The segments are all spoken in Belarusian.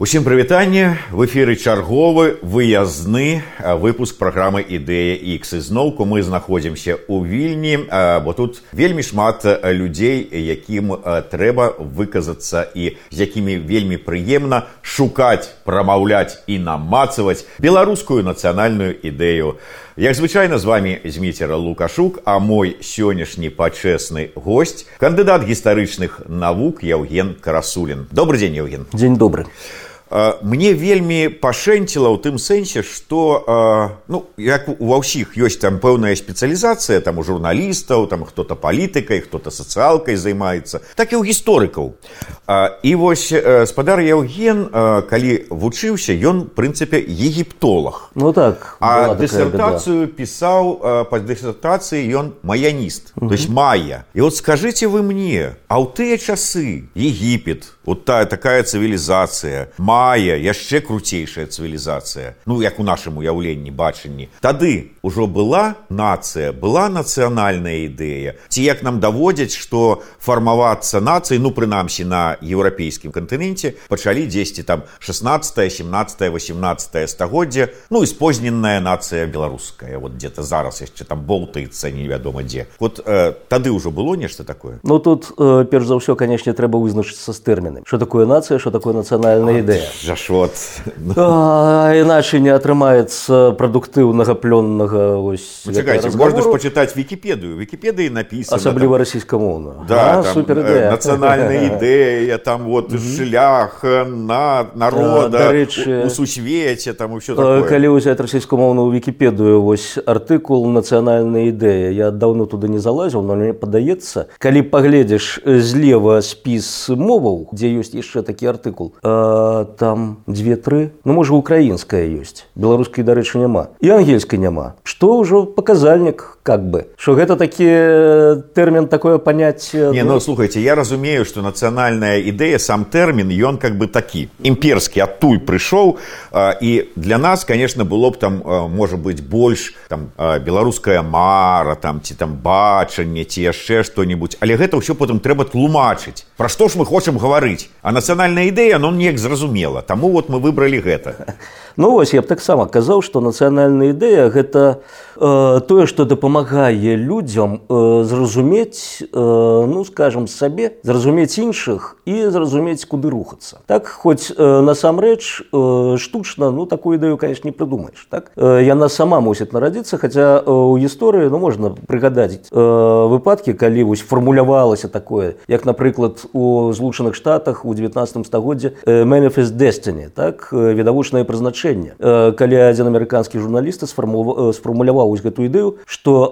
Усім прывітанне в эфіры чарговы выязны выпуск праграмы ідэя X ізноўку мы знаходзімся ў вільні бо тут вельмі шмат людзей якім трэба выказацца і з якімі вельмі прыемна шукаць прамаўляць і намацаваць беларускую нацыянальную ідэю. Як звычайна з вами зміцера лукашук а мой сённяшні пачэсны гость кандыдат гістарычных навук яўген карасулін добрый дзень евген дзень добры мне вельмі пашэнціла ў тым сэнсе што ну як ва ўсіх ёсць там пэўная спецыялізацыя там у журналістаў там хто-то палітыкай хто-то сацыялкай займаецца так і ў гісторыкаў. І вось спадар яўген калі вучыўся ён прынцыпе егіптолог ну так а дысертацыю пісаў па дысертацыі ён маяніст то есть мая і вот скажыце вы мне а ў тыя часы егіпет вот тая такая цывілізацыя ма мае яшчэ круцейшая цывілізацыя ну як у нашым уяўленні бачанні. Тады ўжо была нацыя была нацыянальная ідэя. Ці як нам даводзяць што фармавацца нацыі ну прынамсі на еўрапейскім кантыненце пачалі дзесьці там 16 17 18 стагоддзя ну і спозненная нацыя беларуская. Вот где-то зараз яшчэ там болтаецца невядома дзе. Вот э, тады ўжо было нешта такое? Ну тут э, перш за ўсё канешне трэба вызначыцца з тэрмінамі. Что такое нацыя что такое нацыянальная ідэя жашот іначай не атрымаецца прадуктыўнага плённага можна ж пачытаць вікіпедыю вікіпедыі напісана асабліва расійскамоўна да, супер нацыянальная ідэя там вот шлях на народа рэчы у сусвеце там усё калі ўзяць расійскамоўную вікіпедыю вось артыкул нацыянальная ідэя я даўно туды не залазіў но мне падаецца калі пагледзіш злева спіс моваў дзе ёсць яшчэ такі артыкул там две-тры. Ну можа украінская ёсць беларускай дарэчы няма і ангельскай няма што ўжо паказальнік как бы. Что гэта такі тэрмін такое паняцце не ну слухайте я разумею что нацыянальная ідэя сам тэрмін ён как бы такі імперскі адтуль прыйшоў і для нас конечно было б там можа быть больш там беларуская мара там ці там бачанне ці яшчэ што-нибудь але гэта ўсё потым трэба тлумачыць. Пра што ж мы хочам гаварыць? А нацыянальная ідэя но неяк зразумела. Таму вот мы выбралі гэта. Ну вось я б таксама казаў што нацыянальная ідэя гэта э, тое што дапамагае людзям э, зразумець э, ну скажем сабе зразумець іншых і зразумець куды рухацца. Так хоць э, насамрэч э, штучна ну такую ідэю конечно не прыдумаеш так? Э, яна сама мусіць нарадзіцца хаця э, у гісторыі ну можна прыгадаць э, выпадкі калі вось фармулявалася такое як напрыклад у злучаных штатах у 19 стагоддзе э, manifest destiny так? Э, відавочнае прызначэнне. Рашэнне калі адзін амерыканскі журналіст сфармуляваў гэтую ідэю што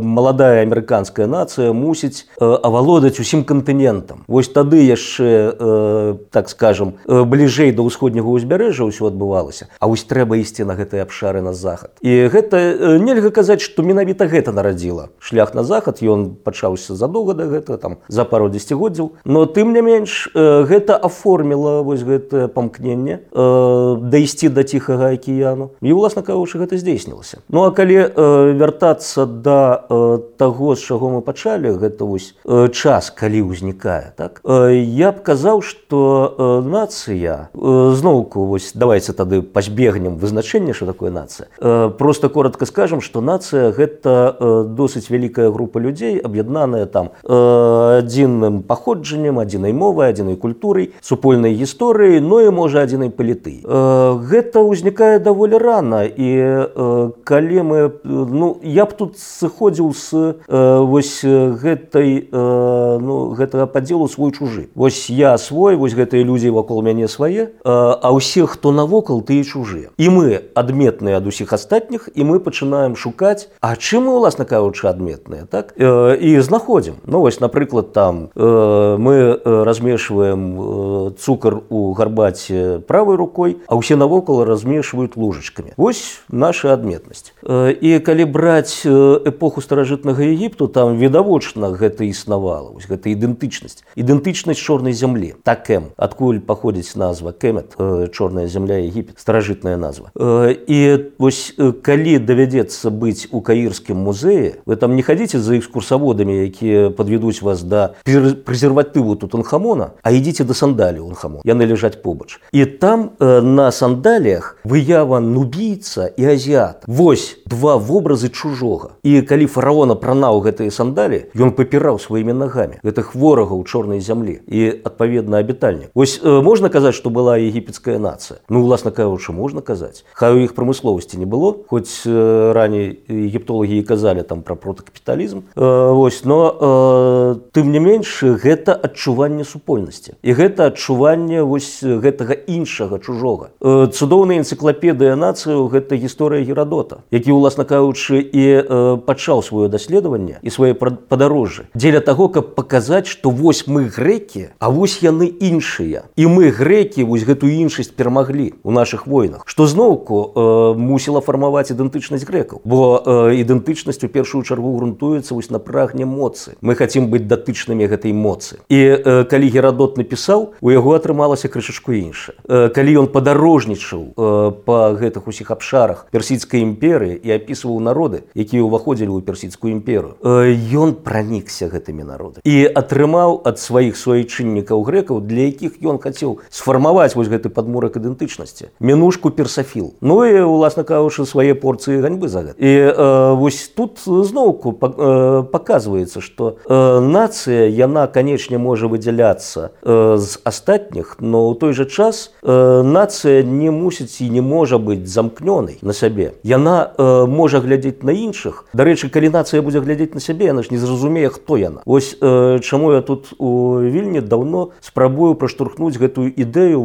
маладая амерыканская нацыя мусіць авалодаць усім кантынентам вось тады яшчэ так скажем бліжэй да ўсходняга ўзбярэжжа ўсё адбывалася А вось трэба ісці на гэтай абшары на захад. І гэта нельга казаць што менавіта гэта нарадзіла шлях на захад. Ён пачаўся задоўга да гэта там за пару дзегоддзяў но тым не менш гэта аформіла вось гэтае памкненне дайсці да ціхага акіяну. І уласна кажучы гэта здзейснілася. Ну а калі э, вяртацца да э, таго з чаго мы пачалі гэта вось э, час калі ўзнікае так? Э, я б казаў что э, нацыя э, зноўку вось давайте тады пазбегнем вызначэння что такое нацыя. Э, просто коротко скажем что нацыя гэта э, досыць вялікая група людзей аб'яднаная там э, адзіным паходжаннем адзінай мовай адзінай культурай супольнай гісторыі но і можа адзінай паліты. Э, гэта ўзнікае даволі рана і э, калі мы ну я б тут сыходзіў з э, вось гэтай э, ну, гэтага падзелу свой чужы вось я свой вось гэтыя людзі вакол мяне свае э, а ўсе хто навокал тыя чужыя і мы адметныя ад усіх астатніх і мы пачынаем шукаць а чым мы уласна кажучы адметныя так э, і знаходзім ну вось напрыклад там э, мы размешваем э, цукар у гарбаце правой рукой а ўсе навокал его размешивают ложечками. Вось наша адметнасць. І калі браць эпоху старажытнага Егіпту, там відавочна гэта існавала, вось гэта ідэнтычнасць. ідэнтычнасць чорнай зямлі. Такэм, адкуль паходзіць назва Кэмет, чорная зямля Егіпет, старажытная назва. І вось калі давядзецца быць у каірскім музеі, вы там не хадзіце за экскурсаводамі, якія падведуць вас да прэзерватыву тутанхамона, а ідзіце да сандалі унхамон. Яны ляжаць побач. І там э, на сандаліях выява нубійца і азіат. Вось два вобразы чужога. І калі фараона пранаў гэтыя сандалі, ён папіраў сваімі нагамі. Гэта хворага ў чорнай зямлі і адпаведна абітальнік. Вось э, можна казаць, што была егіпецкая нацыя. Ну уласна кажучы, можна казаць. Хай у іх прамысловасці не было, хоць э, раней егіптолагі і казалі там пра протакапіталізм. Э, вось, но э, тым не менш гэта адчуванне супольнасці. І гэта адчуванне вось гэтага іншага чужога. Э, цудоўная энцыклапедыя нацыю гэта гісторыя герадота, які уласна кажучы і э, пачаў сваё даследаванне і свае падарожжы. Дзеля таго, каб паказаць, што вось мы грэкі, а вось яны іншыя. І мы грэкі вось гэтую іншасць перамаглі ў нашых войнах. Што зноўку э, мусіла фармаваць ідэнтычнасць грэкаў, бо э, ідэнтычнасць у першую чаргу грунтуецца вось на прагне моцы. Мы хацім быць датычнымі гэтай моцы. І э, калі герадот напісаў, у яго атрымалася крышачку іншае. Э, калі ён падарожнічаў э, па гэтых усіх абшарах персідскай імперыі і апісваў народы, якія ўваходзілі ў персідскую імперыю, э, ён пранікся гэтымі народамі і атрымаў ад сваіх суайчыннікаў грэкаў, для якіх ён хацеў сфармаваць вось гэты падмурак ідэнтычнасці. Мінушку персафіл. Ну і уласна кажучы свае порцыі ганьбы за гэта. І э, вось тут зноўку паказваецца, што э, нацыя яна, канечне, можа выдзяляцца э, з астатніх, но ў той жа час э, нацыя не мусіць і не можа быць замкнёнай на сябе. Яна э, можа глядзець на іншых. Дарэчы, калі нацыя будзе глядзець на сябе, яна ж не зразумее, хто яна. Вось э, чаму я тут у вільні даўно спрабую праштурхнуць гэтую ідэю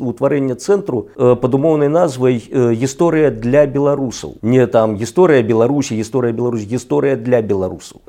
утварэння цэнтру пад умоўнай назвай гісторыя для беларусаў не там гісторыя беларусі гісторыя беларусь гісторыя для беларусаў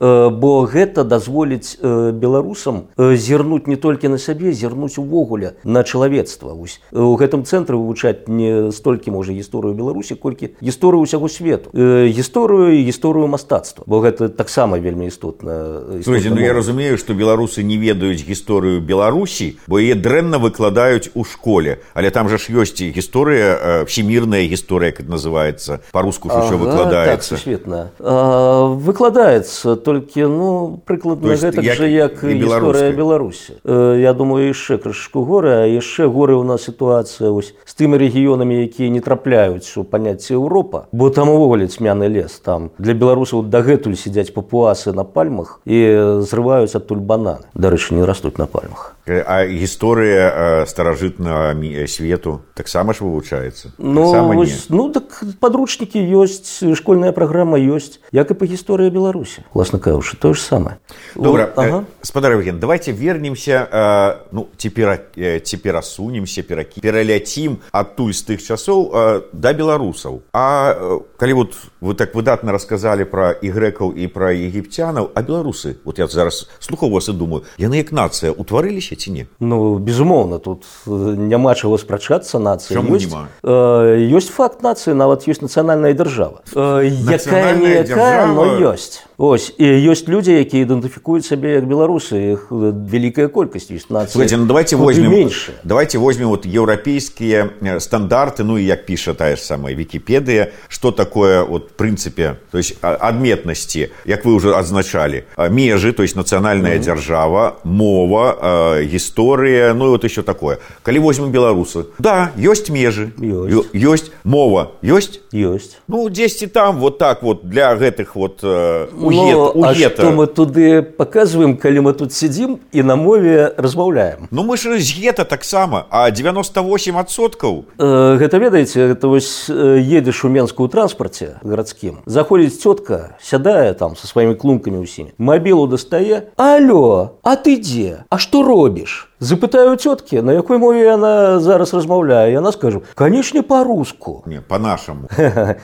бо гэта дазволіць беларусам зірнуць не толькі на сябе зірнуць увогуле на чалавецтва вось у гэтым цэнтры вывучаць не столькі можа гісторыю беларусі колькі гісторыю ўсяго свету гісторыю гісторыю мастацтва бо гэта таксама вельмі істотна ну, я разумею што беларусы не ведаюць гісторыю беларусі бо яе дрэнна выкладаюць у школе але там же ж ёсць гісторыя э, всемірная гісторыя как называется по-руску ага, ўсё выкладаецца. так, светна выкладаецца толькі ну прыкладна гэта як, же як гісторыя беларусі. Э, я думаю яшчэ крышку горы а яшчэ горы у нас сітуацыя ось з тымі рэгіёнамі якія не трапляюць у паняцце Еўропа. Бо там увогуле цьмяны лес там для беларусаў дагэтуль сядзяць папуасы на пальмах і зрываюць адтуль бананы. Дарэчы не растуць на пальмах. А гісторыя старажытна свету таксама ж вывучаецца ну, вось, ну так подручнікі ёсць школьная праграма ёсць як і па гісторыі беларусі. Власна кажучы то ж самае. Добра ага. спадарген давайте вернемся ну цяпер ці перасунемся перакі пераляцім адтуль з тых часоў да беларусаў а калі вот вы так выдатна расказалі пра і грэкаў і пра егіпцянаў а беларусы вот я зараз слухаў вас і думаю яны як нацыя утварыліся ці не? Ну безумоўна тут няма чаго спрачацца нацыя ёсць, э, ёсць факт нацыі нават ёсць нацыянальная дзяржава э, якая не якая но ёсць ось і ёсць людзі якія ідэнтыфікуюць сабе як беларусы іх вялікая колькасць ёсць нацыя ну, давайте возьмем меньше. давайте возьмем вот еўрапейскія э, стандарты ну і як піша тая ж самая вікіпедыя что такое вот прынцыпе то есть адметнасці як вы уже адзначалі межы то есть нацыянальная mm -hmm. дзяржава мова гісторыя ну вот еще такое. Калі возьмем беларусы да ёсць межы ёсць, ёсць мова ёсць ёсць ну дзесьці там вот так вот для гэтых вот э, Но, угета. а что мы туды показываем калі мы тут сидзім і на мове размаўляем ну мы ж з гета таксама а 98 адсоткаў э, гэта ведаеце это вось э, едзеш у менскую транспарце гарадскім заходзіць цётка сядае там со сваімі клункамі ўсімі мабілу дастае алё а ты дзе а што робіш запытаю цёткі на якой мове яна зараз размаўляе яна скажу канечне по-руску не по-нашаму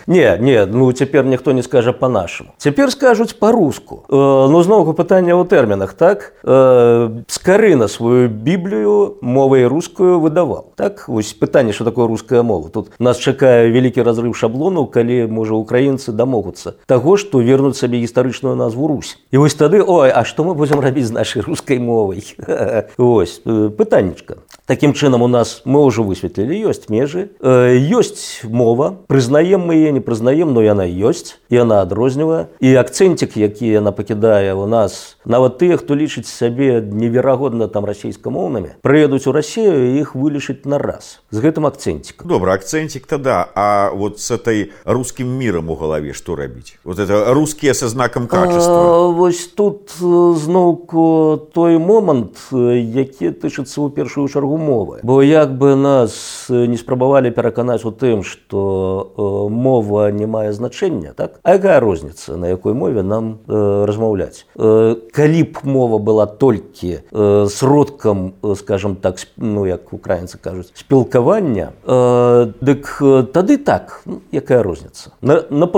не не ну цяпер ніхто не скажа по-нашаму цяпер скажуць по-руску э, ну зноўку пытання ў тэрмінах так? Э, скары на сваю біблію мовай рускую выдавал так? Вось пытанне что такое руская мова. Тут нас чакае вялікі разрыв шаблонаў калі можа украінцы дамогуцца таго што вернуць сабе гістарычную назву Русь і вось тады ой а што мы будзем рабіць з нашай рускай мовай ось Э, пытаннічка Такім чынам у нас мы ўжо высветлілі ёсць межы э, ёсць мова. Прызнаем мы яе не прызнаем но яна ёсць яна адрознівае і акцэнцік які яна пакідае у нас нават тыя хто лічыць сябе неверагодна там расійскамоўнымі прыедуць у рассею іх вылішыць на раз. З гэтым акцэнцік добра акцэнцік тада а вот с этой русскім мірам у галаве што рабіць вот это рускія са знакам качества. Вось тут зноўку той момант які тычыцца ў першую чаргу мовы. Бо як бы нас не спрабавалі пераканаць у тым што мова не мае значэння так? А якая розніца на якой мове нам э, размаўляць? Э, калі б мова была толькі э, сродкам скажем так ну як украінцы кажуць спілкавання э, дык тады так ну, якая розніца на, на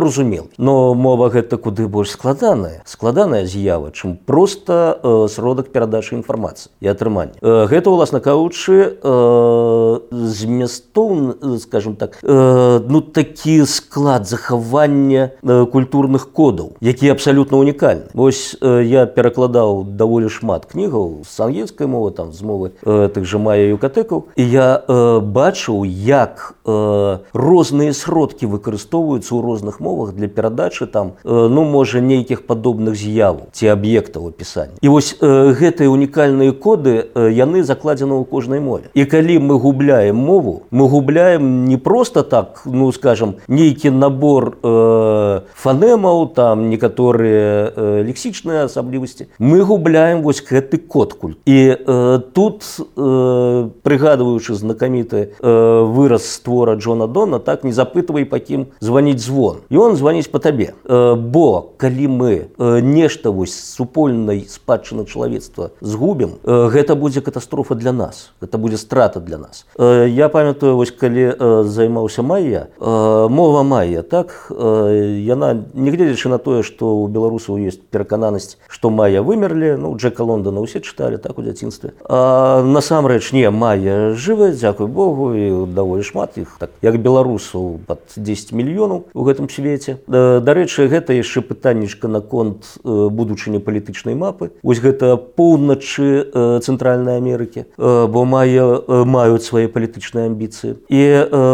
но мова гэта куды больш складаная складаная з'ява чым просто э, сродак перадачы інфармацыі і атрымання. Э, гэта уласна каучы э, змястоў скажем так э, ну такі склад захавання э, культурных кодаў які абсалютна унікальны. Восьось э, я перакладаў даволі шмат кнігаў з ангельскай мовы там з мовы э, тых жа мае юкатэкаў. І я э, бачыў як э, розныя сродкі выкарыстоўваюцца ў розных мовах для перадачы там э, ну можа нейкіх падобных з'яваў ці аб'ектаў апісання. І вось э, гэтыя унікальныя коды э, яны закладзены ў кожнай мове. І калі мы губляем мову мы губляем не просто так ну скажем нейкі набор э, фанемаў там некаторыя э, лексічныя асаблівасці мы губляем вось гэты код куль і э, тут э, прыгадваючы знакаміты э, выраз створа Джона Дона так не запытвай па кім званіць звон. І он званіць по табе. Э, бо калі мы э, нешта вось супольнай спадчыны чалавецтва згубім э, гэта будзе катастрофа для нас. Это будзе страта для нас. Э, я памятаю вось калі э, займаўся майя э, мова майя так э, яна нягледзячы на тое што у беларусаў есть перакананасць што майя вымерлі ну джека лондона усе чыталі так у дзяцінстве насамрэч не майя жывая дзякуй богу і даволі шмат іх так як беларусаў под 10 мільёнаў у гэтым свеце. Дарэчы гэта яшчэ пытаннічка наконт будучыні палітычнай мапы. Ось гэта поўначы цэнтральнай Амерыкі бо мае маюць свае палітычныя амбіцыі. І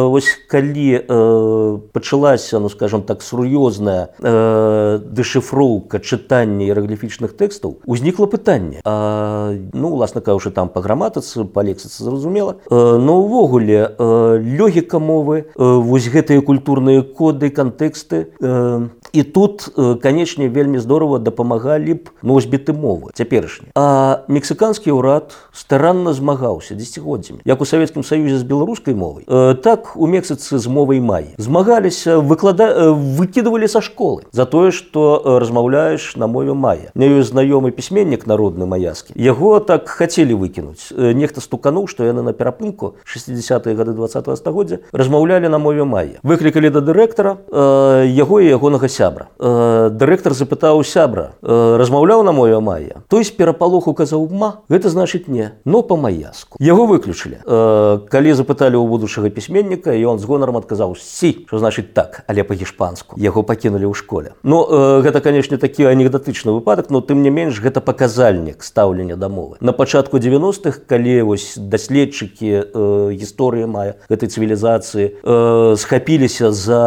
вось калі пачалася ну скажем так сур'ёзная дэшыфроўка чытання іерагліфічных тэкстаў узнікла пытанне. А, ну уласна кажучы там па граматыцы па лексіцы зразумела но ўвогуле лёгіка мовы вось гэтыя культурныя коды кантэксты і тут канечне вельмі здорово дапамагалі б носьбіты мовы цяперашні. А мексіканскі ўрад старанна змагаўся дзегоддзямі як у савецкім саюзе з беларускай мовай так у мексыцы з мовай май. Змагаліся выклада выкідывалі са школы за тое што размаўляеш на мове мая. Не ёсць знаёмы пісьменнік народны маяскі яго так хацелі выкінуць. Нехта стукануў што яны на перапынку 60 гады 20 стагоддзя размаўлялі на мове мая выклікалі да дырэктара яго і ягонага сябра. Дырэктар запытаў сябра размаўляў на мове мая той з перапалоху казаў ма гэта значыць не но по маяску яго выключылі. Калі запыталі ў будучага пісьменніка і он з гонарам адказаў сі що значыць так але па-гішпанску яго пакінулі ў школе. Ну гэта канешне такі анекдатычны выпадак но тым не менш гэта паказальнік стаўлення дамовы на пачатку 90-х калі вось даследчыкі гісторыі мая гэтай цывілізацыі схапіліся за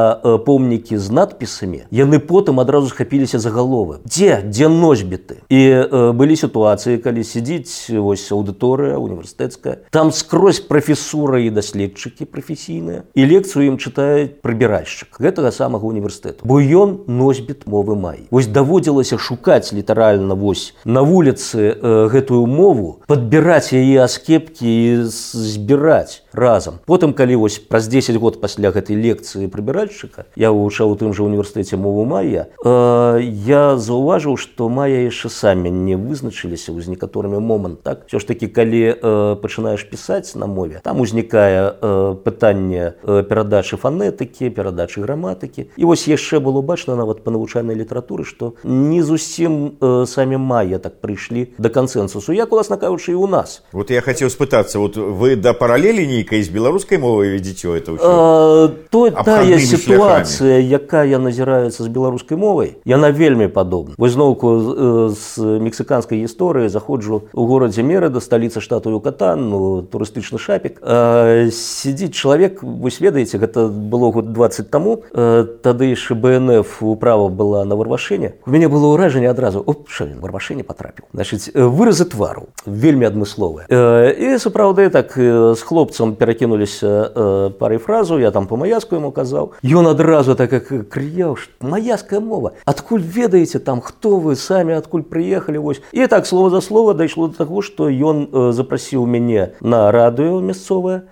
помнікі з надпісамі яны потым адразу схапіліся за галовы. Дзе? Дзе носьбіты? І былі сітуацыі калі сядзіць вось аўдыторыя універсітэцкая. Там скрозь прафесура і даследчыкі прафесійныя і лекцыю ім чытаюць прыбіральшчык гэтага самага універсітэту бо ён носьбіт мовы май вось даводзілася шукаць літаральна вось на вуліцы э, гэтую мову падбіраць яе аскепкі і збіраць разам потым калі вось праз 10 год пасля гэтай лекцыі прыбіральшчыка я вывучаў у тым жа універсітэце мову мая э, я заўважыў што мая яшчэ самі не вызначыліся з некаторымі момант так? Все ж таки калі э, пачынаеш пісаць на мове там узнікае э, пытанне э, перадачы фанетыкі перадачы граматыкі. І вось яшчэ было бачна нават па навучальнай літаратуры што не зусім э, самі мая так прыйшлі да кансенсусу як уласна кажучы і у нас. Вот я хацеў спытацца вот вы да паралелі нейкай з беларускай мовай вядзіце это э, то тая сітуацыя якая назіраецца з беларускай мовай яна вельмі падобна вось зноўку з мексіканскай гісторыі заходжу у горадзе меры да сталіцы штату юкатан ну, турыстычны шапік сядзіць чалавек вось ведаеце гэта было год 20 таму тады яшчэ бнф управа была на варвашыне у мяне было ўражанне адразу опшалін варвашыне патрапіў значыць выразы твару вельмі адмысловыя і сапраўды так з хлопцам перакінуліся парай фразу я там по маяску ему казаў ён адразу так как крыяў маяская мова адкуль ведаеце там хто вы самі адкуль прыехалі вось і так слова за слова дайшло до таго што ён запрасіў мяне на радыё мясцовае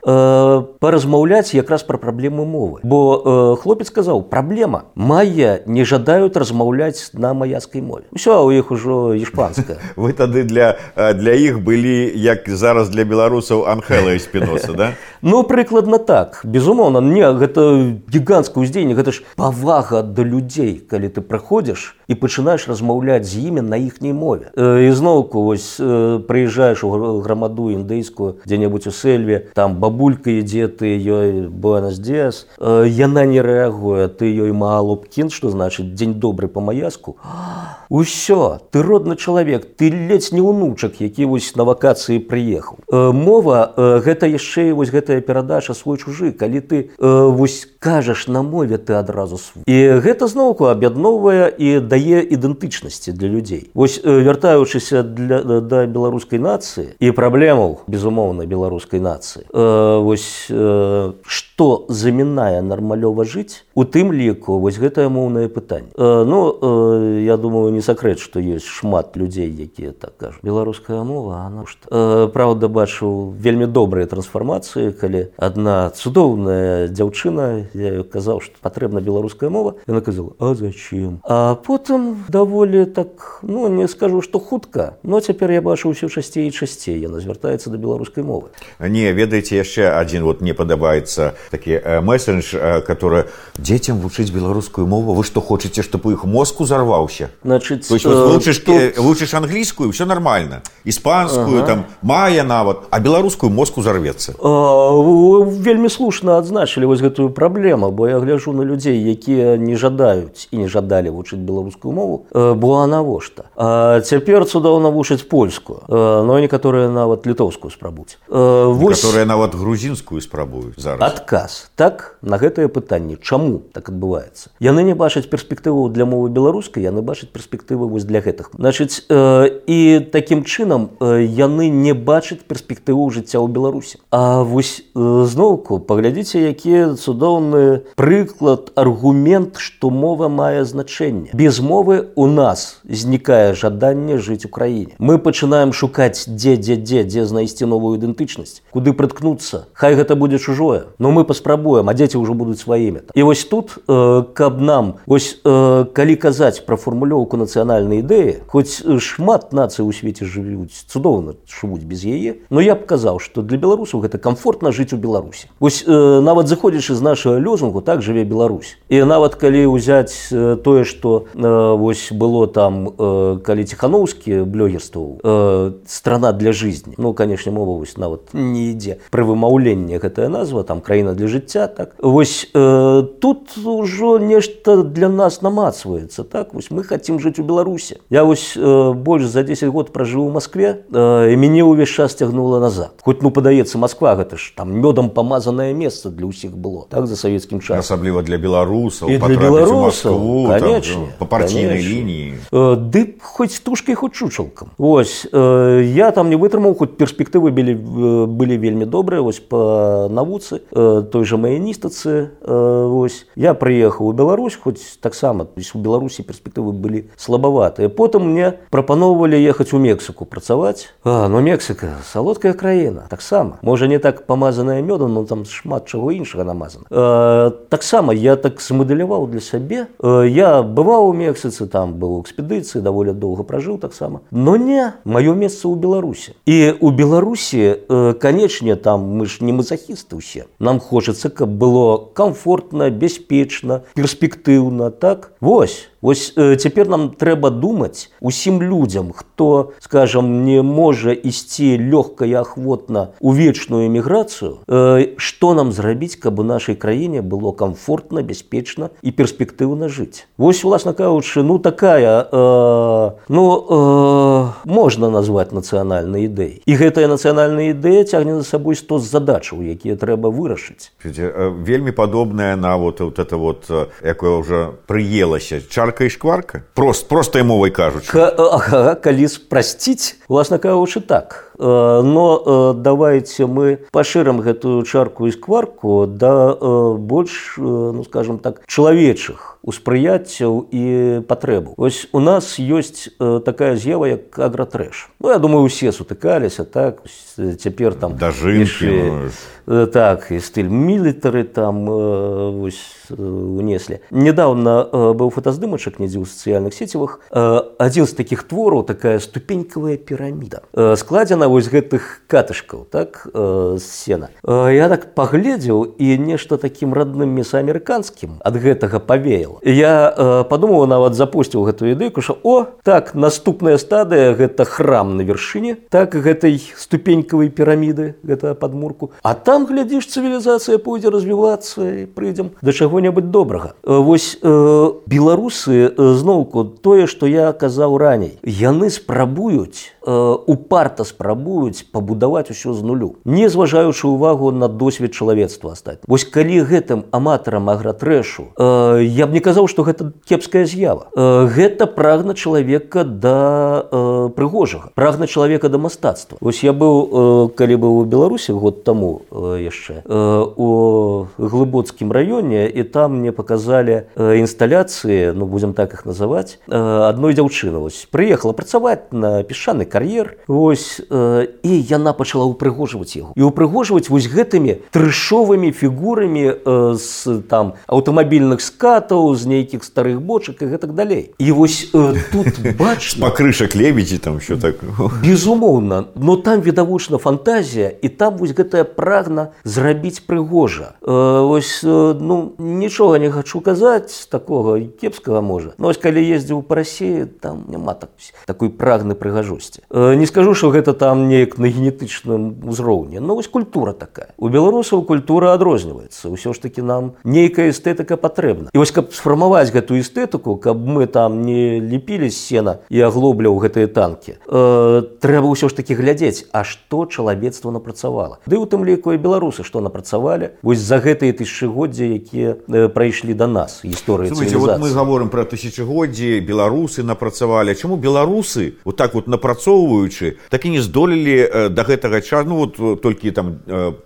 паразмаўляць якраз пра праблемы мовы. Бо хлопец сказаў праблема мая не жадаюць размаўляць на маяскай мове ўсё у іх ужо іспанская вы тады для для іх былі як зараз для беларусаў анхела спіноса да ну прыкладна так. Безумоўна не гэта гіганцкае ўздзеянне гэта ж павага да людзей калі ты праходзіш і пачынаеш размаўляць з імі на іхняй мове. Ізноўку вось прыязджаеш у грамаду індыйскую дзе-небудзь у сельве там бабулька ідзе ты ёй буэнас дзес яна не рэагуе ты ёй малопкін што значыць дзень добры по маяску усё ты родны чалавек ты ледзь не ўнучак які вось на вакацыі прыехаў. Мова гэта яшчэ і вось гэтая перадача свой чужы калі ты вось кажаш на мове ты адразу свой і гэта зноўку аб'ядноўвае і дае ідэнтычнасці для людзей вось вяртаючыся для да беларускай нацыі і праблемаў безумоўна беларускай нацыі вось што замінае нармалёва жыць у тым ліку вось гэтае моўнае пытанне. Ну я думаю не сакрэт што ёсць шмат людзей якія так кажу беларуская мова она што праўда бачыў вельмі добрыя трансфармацыі калі адна цудоўная дзяўчына я казаў што патрэбна беларуская мова яна казала а зачем а потым даволі так ну не скажу што хутка но цяпер я бачу ўсё часцей і часцей яна звяртаецца да беларускай мовы. Не ведаеце яшчэ адзін вот мне падабаецца такі месендж который дзецям вучыць беларускую мову вы што хочаце чтобы іх мозг узарваўся? Значит вучыш тут... вучыш англійскую все нормально іспанскую ага. там мая нават а беларускую мозг узарвецца вельмі слушна адзначылі вось гэтую праблему бо я гляжу на людзей якія не жадаюць і не жадалі вучыць беларускую мову была навошта цяпер цудоўна вучыць польскую но некаторыя нават літоўскую спрабуць которые нават грузінскую спрабуюць зараз. Адказ так на гэтае пытанне чаму так адбываецца яны не бачаць перспектыву для мовы беларускай яны бачаць перспектывы вось для гэтых. Значыць і такім чынам яны не бачаць перспектыву жыцця ў беларусі а вось зноўку паглядзіце якія цудоўны прыклад аргумент што мова мае значэнне. Без мовы у нас знікае жаданне жыць у краіне. Мы пачынаем шукаць дзе дзе дзе дзе знайсці новую ідэнтычнасць куды прыткнуцца. Хай гэта будзе чужое но мы паспрабуем а дзеці ўжо будуць сваімі і вось тут каб нам вось калі казаць пра фармулёўку нацыянальнай ідэі хоць шмат нацый у свеце жывуць цудоўна жывуць без яе но я б казаў што для беларусаў гэта комфортна жыць у беларусі. Вось нават заходзячы з нашага лёзунгу так жыве Беларусь. І нават калі ўзяць тое што вось было там калі ціхановскі блёгерстваў страна для жизни ну канешне мова вось нават не ідзе пры вымаўленні гэтая назва там краіна для жыцця так. Вось э, тут ужо нешта для нас намацваецца так. Вось мы хотим жыць у беларусе я вось э, больш за 10 год пражыву в москве э, і мяне ўвесь час цягнула назад. Хоть ну падаецца москва гэта ж там мёдам памазанае месца для ўсіх было так за савецкім часам асабліва для беларусаў і для беларусаў конечно. по партійнай лініі э, ды хоць тушкай хоць чучалкам ось э, я там не вытрымаў хоць перспектывы былі э, былі вельмі добрыя вось по навуцы той жа маяністацы ось. Я прыехаў у Беларусь хоць таксама у беларусі перспектывы былі слабаватыя потым мне прапаноўвалі ехаць у мексіку працаваць а, но мексика салодкая краіна таксама можа не так памазаная мёдам но там шмат чаго іншага намазана таксама я так змадэляваў для сябе я бываў у мексіцы там быў экспедыцыі даволі доўга пражыў таксама но не маё месца ў беларусі і у беларусі канечне там мы ж не мазахісты ўсе нам хочацца каб было комфортна бяспечна перспектыўна так вось Вось э, цяпер нам трэба думаць усім людзям, хто скажам не можа ісці лёгка і ахвотна ў вечную эміграцыю, э, што нам зрабіць, каб у нашай краіне было комфортна, бяспечна і перспектыўна жыць. Вось уласна кажучы, ну такая э, ну, э, можна назваць нацыянальнай ідэй. І гэтая нацыянальная ідэя цягне за сабой 100 задачаў, якія трэба вырашыць. Э, вельмі падобная на вот, вот это вот, э, якое ўжо прыелася чар шкварка і шкварка прост простай мовай кажуць калі спрасціць уласна кажучы так. Э, но э, давайте мы пашырым гэтую чарку і скварку да э, больш ну скажем так чалавечых успрыяццяў і патрэбу. Ось у нас ёсць такая з'ява як агратрэш Ну я думаю усе сутыкаліся так. Цяпер там дажынкі так і стыль мілітары там вось унеслі. Недавно быў фотаздымачак недзе ў сацыяльных сецівах. Адзін з такіх твораў такая ступенькавая піраміда. Складзена вось гэтых катышкаў так з сена. Я так пагледзеў і нешта такім родным месаамерыканскім ад гэтага павеяла. Я падумаў нават запусціў гэтую ідэйку що о так наступная стадыя гэта храм на вяршыні так гэтай ступенькавай піраміды гэта падмурку. А там глядзіш цывілізацыя пойдзе развівацца і прыйдзем да чаго-небудзь добрага вось беларусы зноўку тое што я казаў раней. Яны спрабуюць упарта спрабуюць пабудаваць усё з нулю не зважаючы ўвагу на досвед чалавецтва астаць вось калі гэтым аматарам агратрэшу я б не казаў што гэта кепская з'ява. Гэта прагна чалавека да прыгожага прагна чалавека да мастацтва. Ось я быў калі быў у беларусі год таму яшчэ у глыбоцкім раёне і там мне показалі інсталяцыі ну будзем так их называць адной дзяўчыны. Вось прыехала працаваць на пешаны кар'ер. Ось э, і яна пачала ўпрыгожваць яго. І ўпрыгожваць вось гэтымі трышовымі фігурамі э, з там аўтамабільных скатаў з нейкіх старых бочак і гэтак далей. І вось э, тут бач пакрышак лебедзі там що так. Безумоўна но там відавочна фантазія і там вось гэтая прагна зрабіць прыгожа. Э, ось э, ну нічога не хачу казаць такога кепскага можа. Но ось калі ездзіў па рассеі там няма так такой прагны прыгажосці не скажу что гэта там неяк на генетычным узроўні но вось культура такая. У беларусаў культура адрозніваецца ўсё ж таки нам нейкая эстэтыка патрэбна і вось каб сфармаваць гэтую эстэтыку каб мы там не ліпілі сена і аглобляў гэтыя танки э, трэба ўсё ж таки глядзець а што чалавецтва напрацавала. Ды у тым ліку і беларусы што напрацавалі. Вось за гэтыя тысячагоддзя якія э, прайшлі до нас гісторыі вот мы говорим про тысячагоддзі беларусы напрацавалі. Чаму беларусы вот так вот напрацоўваюць працоўваючы так і не здолелі да гэтага часу ну, вот толькі там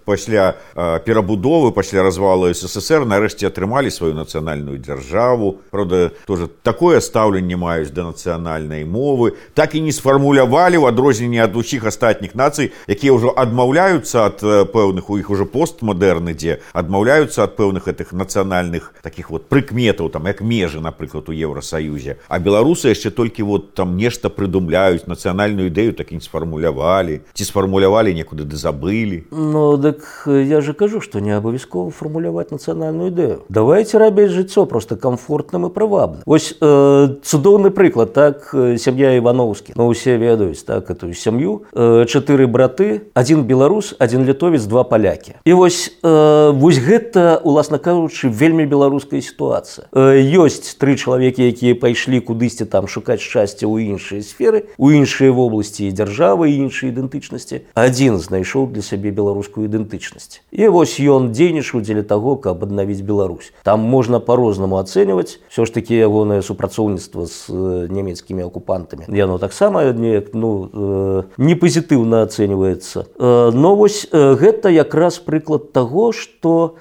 пасля перабудовы пасля развалу ссср нарэшце атрымалі сваю нацыянальную дзяржаву. Правда тоже такое стаўленне маюць да нацыянальнай мовы. Так і не сфармулявалі ў адрозненне ад усіх астатніх нацый якія ўжо адмаўляюцца ад пэўных у іх уже постмадэрны дзе адмаўляюцца ад пэўных гэтых нацыянальных таких вот прыкметаў там як межы напрыклад у еўросаюзе а беларусы яшчэ толькі вот там нешта прыдумляюць нацыянальную нацыянальную ідэю так і не сфармулявалі ці сфармулявалі некуды ды забылі Ну дык я же кажу што не абавязкова фармуляваць нацыянальную ідэю давайте рабіць жыццё просто комфортным і прывабна Вось э, цудоўны прыклад так сям'я івановскі но ну, усе ведаюць так эту сям'ю чатыры браты один беларус один літовец два палякі і вось э, вось гэта уласна кажучы вельмі беларуская сітуацыя. Э, ёсць тры чалавекі якія пайшлі кудысьці там шукаць шчасця ў іншыя сферы у іншыя во вобласці дзяржавы і іншай ідэнтычнасці адзін знайшоў для сябе беларускую ідэнтычнасць. І вось ён дзейнічаў дзеля таго каб аднавіць Беларусь. Там можна по-рознаму ацэньваць все ж таки ягонае супрацоўніцтва з нямецкімі акупантамі. Яно таксама неяк ну не пазітыўна ацэньваецца. Но вось гэта якраз прыклад таго что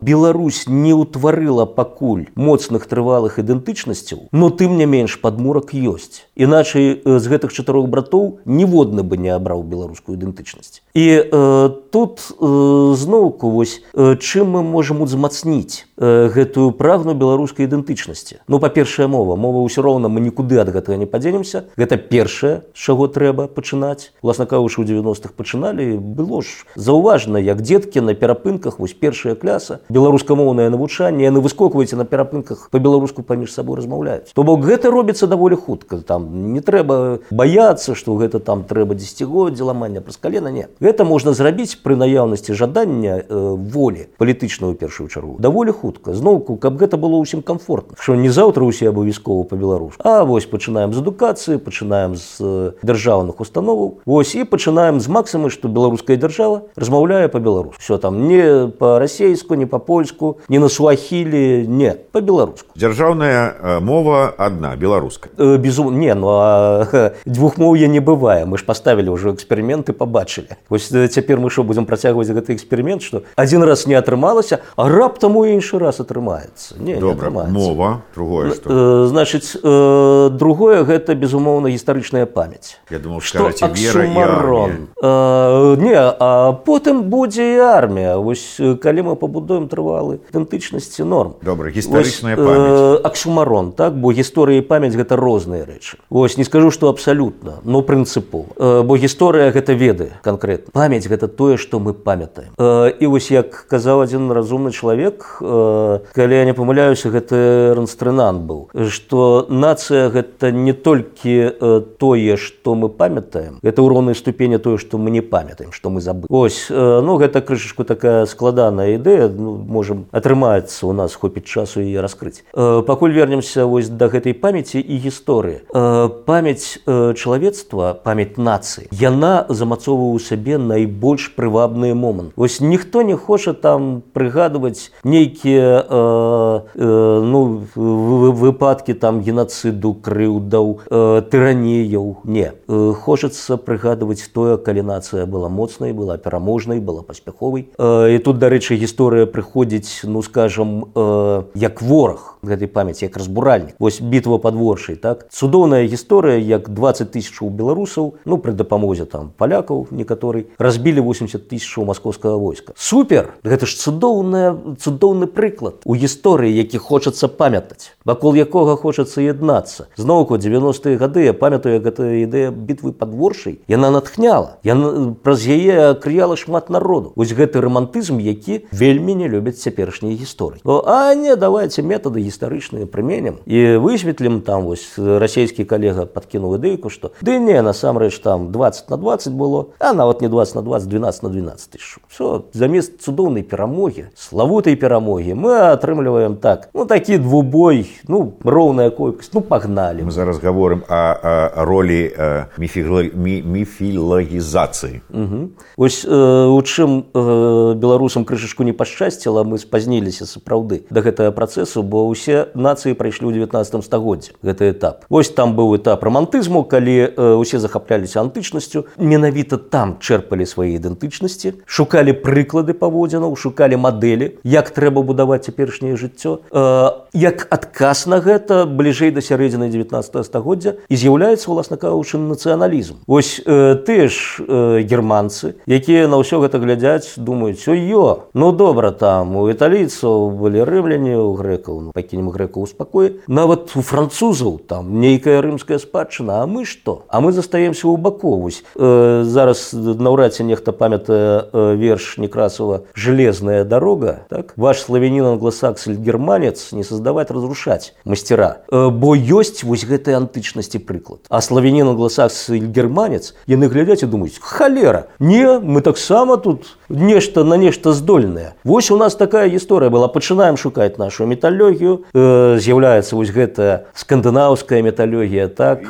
Беларусь не ўтварыла пакуль моцных трывалых ідэнтычнасцяў но тым не менш падмурак ёсць. Іначай з гэтых чатырох братоў ніводны бы не абраў беларускую ідэнтычнасць. І э, тут э, зноўку вось э, чым мы можемм узмацніць гэтую прагну беларускай ідэнтычнасці. Ну па-першая мова. Мова ўсё роўна мы нікуды ад гэтага не падзенемся. Гэта першае з чаго трэба пачынаць. Власна каўшы у 90-х пачыналі. Было ж заўважна як дзеткі на перапынках вось першая кляса беларускамоўнае навучанне яны выскокваеце на перапынках по-беларуску паміж сабой размаўляюць. То бок гэта робіцца даволі хутка. Там не трэба баяцца што гэта там трэба дзесяцігоддзя ламання праз калена. Не. Гэта можна зрабіць пры наяўнасці жадання э, волі палітычную першую чаргу. Даволі хутка зноўку каб гэта было ўсім комфортна що не заўтра усе абавязкова по-беларуску А вось пачынаем з адукацыі пачынаем з дзяржаўных установаў. Вось і пачынаем з максімы што беларуская дзяржава размаўляе по-беларуску все там не по-расейску не по-польску не на суахілі не по-беларуску дзяржаўная мова одна беларуска. Э, безу не ну а двухмоўя не бывае. Мы ж поставілі ўжо эксперыменты побачылі вось цяпер мы що будзем працягваць гэты эксперымент что один раз не атрымалася а раптам у іншы раз атрымаецца не, Добра, не мова другое э, значыць э, другое гэта безумоўна гістарычная памяць. Я думал, і аксюмарон э, не а потым будзе і армія. Вось калі мы пабудуем трывалы ідэнтычнасці норм. Добра, гістарычная э, аксюмарон так? Бо гісторыя і памяць гэта розныя рэчы. Вось не скажу што абсалютна но прынцыпова э, бо гісторыя гэта веды канкрэтна. Памяць гэта тое што мы памятаем. Э, і вось як казаў адзін разумны чалавек э, калі я не памыляюся гэта ранстрынан быў што нацыя гэта не толькі э, тое што мы памятаем это ў роўнай ступені тое што мы не памятаем што мы забы ось э, ну гэта крышачку такая складаная ідэя ну, можем атрымаецца у нас хопіць часу і раскрыць. Э, пакуль вернемся вось да гэтай памяці і гісторыі. Памяць чалавецтва памяць нацыі яна замацоўвае ў сабе найбольш прывабныя момант вось ніхто не хоча там прыгадваць нейкія э, э, ну вы- выпадкі там генацыду крыўдаў э, тыранеяў. Не. Э, хочацца прыгадваць тое калі нацыя была моцнай была пераможнай была паспяховай. Э, і тут дарэчы гісторыя прыходзіць ну скажем э, як вораг гэтай памяці як разбуральнік вось бітва падворшай так? Цудоўная гісторыя як 20 тысяч у беларусаў ну пры дапамозе там палякаў некаторый разбілі 80 тысяч маскоўскага войска. Супер! Гэта ж цудоўная цудоўны прыклад у гісторыі які хочацца памятаць вакол якога хочацца яднацца зноўку 90-е гады я памятаю гэта ідэя бітвы падворшай яна натхняла яна праз яе крыяла шмат народу. Вось гэты романтызм які вельмі не любяць цяперашнія гісторыі а не давайте метады гістарычныя прыменем і высветлім там вось расійскі калега подкінуў ідэйку што ды не насамрэч там 20 на 20 было а нават не 20 на 20 12 на 12 тысяч все замест цудоўнай перамогі славутай перамогі мы атрымліваем так. Ну такі двубой ну роўная колькасць ну пагналі мы зараз гаворым о, ролі э, міфігла... мі... міфілагізацыі Вось э, у чым э, беларусам крышачку не пашчасціла мы спазніліся сапраўды да гэтага працэсу бо ўсе нацыі прайшлі ў 19 стагоддзе гэты этап. Вось там быў этап романтызму калі э, усе захапляліся антычнасцю менавіта там чэрпалі свае ідэнтычнасці шукалі прыклады паводзінаў шукалі мадэлі як трэба будаваць цяперашняе жыццё. Э, як адказ на гэта бліжэй да сярэдзіны 19 стагоддзя і з'яўляецца уласна кажучы нацыяналізм. Вось э, ты ж э, германцы якія на ўсё гэта глядзяць думаюць ё ну добра там у італійцаў былі рымляне у грэкаў ну, пакінем грэкаў у спакоі нават у французаў там нейкая рымская спадчына а мы што а мы застаемся ў баковусь э, зараз наўрад ці нехта памятае э, верш некрасова железная дорога так ваш славяне славянин англосакс или германец не создавать разрушать мастера э, бо ёсць вось гэтай антычнасці прыклад а славянин англосакс или германец яны глядзяць і думаюць халера не мы таксама тут нешта на нешта здольнае Вось у нас такая гісторыя была пачынаем шукаць нашу металлогію э, з'яўляецца вось гэтая скандынаўская металлогія так?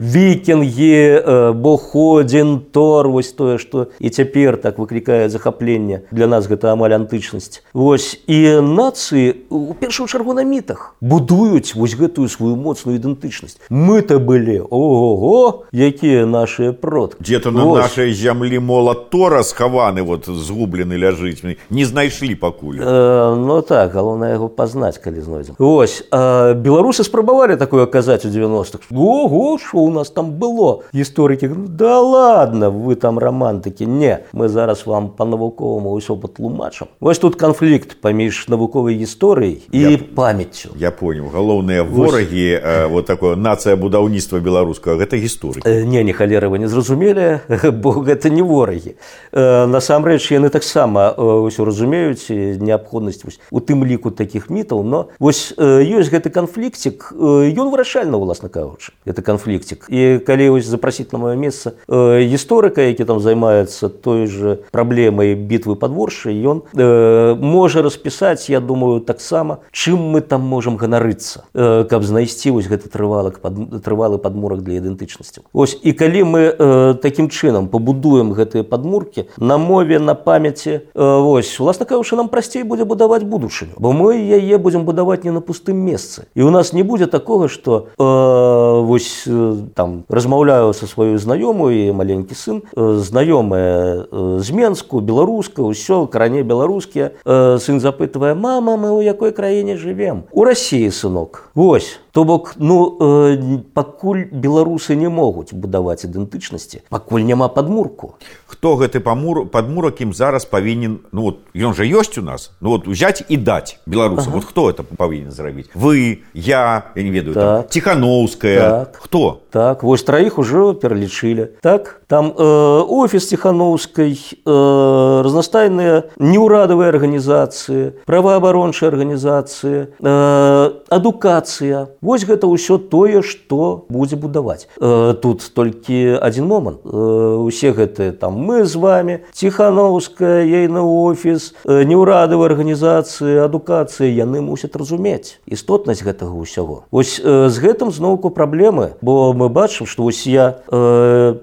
Вікінгі э, боходзін тор вось тое што і цяпер так выклікае захапленне. Для нас гэта амаль антычнасць. Вось і нацыі у першую чаргу на мітах будуюць вось гэтую сваю моцную ідэнтычнасць. Мы-то былі ого якія наши продкі. Где-то на нашай зямлі молат тора схаваны вот згублены ляжыць. Не знайшлі пакуль. Э, Ну так галоўна яго пазнаць калі знойдзем Вось э, беларусы спрабавалі такое казаць у 90-х Ого що у нас там было? Гісторыкі да ладно вы там романтыкі не мы зараз вам по-навуковаму ўсё патлумачам Вось тут канфлікт паміж навуковай гісторыяй і я, памяццю Я понял. Галоўныя ворагі э, вот такое нацыя будаўніцтва беларускага гэта гісторы э, не не халеры вы не зразумелі? Бо гэта не ворагі э, насамрэч яны таксама ўсё разумеюць неабходнасць у тым ліку такіх мітаў но вось ёсць гэты канфлікцік ён вырашальна уласна кажучы это канфлікцік і калі вось запрасіць на маё месца гісторыка які там займаецца той же праблемай бітвы подворша ён э, можа распісаць я думаю таксама чым мы там можам ганарыцца э, каб знайсці вось гэты трывалак пад, трывалы падмурак для ідэнтычнасці. Ось і калі мы э, такім чынам пабудуем гэтыя падмуркі на мове на памяці э, вось уласна кажучы нам прасцей будзе будаваць будучыню бо мы яе будзем будаваць не на пустым месцы. І у нас не будзе такога что э, вось э, там размаўляю со сваёй знаёмую маленькі сын э, знаёмая э, з менску беларуска ўсё каране беларускія э, сын запытвае мама мы ў якой краіне жывем у рассіі сынок восьось То бок ну э, пакуль беларусы не могуць будаваць ідэнтычнасці пакуль няма падмурку. Хто гэты памур падмурак ім зараз павінен ну вот ён жа ёсць у нас ну вот узяць і даць беларусам. Ага. вот хто это павінен зрабіць вы я я не ведаю так. ціхановская так. хто так вось траіх ужо пералічылі так там э, офіс ціхановскай э, разнастайныя неўрадавыя арганізацыі праваабарончыя арганізацыі э, адукацыя Вось гэта ўсё тое, што будзе будаваць. Э, тут толькі адзін момант. Э, усе гэтыя там мы з вами, ціхановская, ейны офіс, э, неўрадавыя арганізацыі, адукацыі яны мусяць разумець істотнасць гэтага ўсяго. Вось з гэтым зноўку праблемы, бо мы бачым, што вось я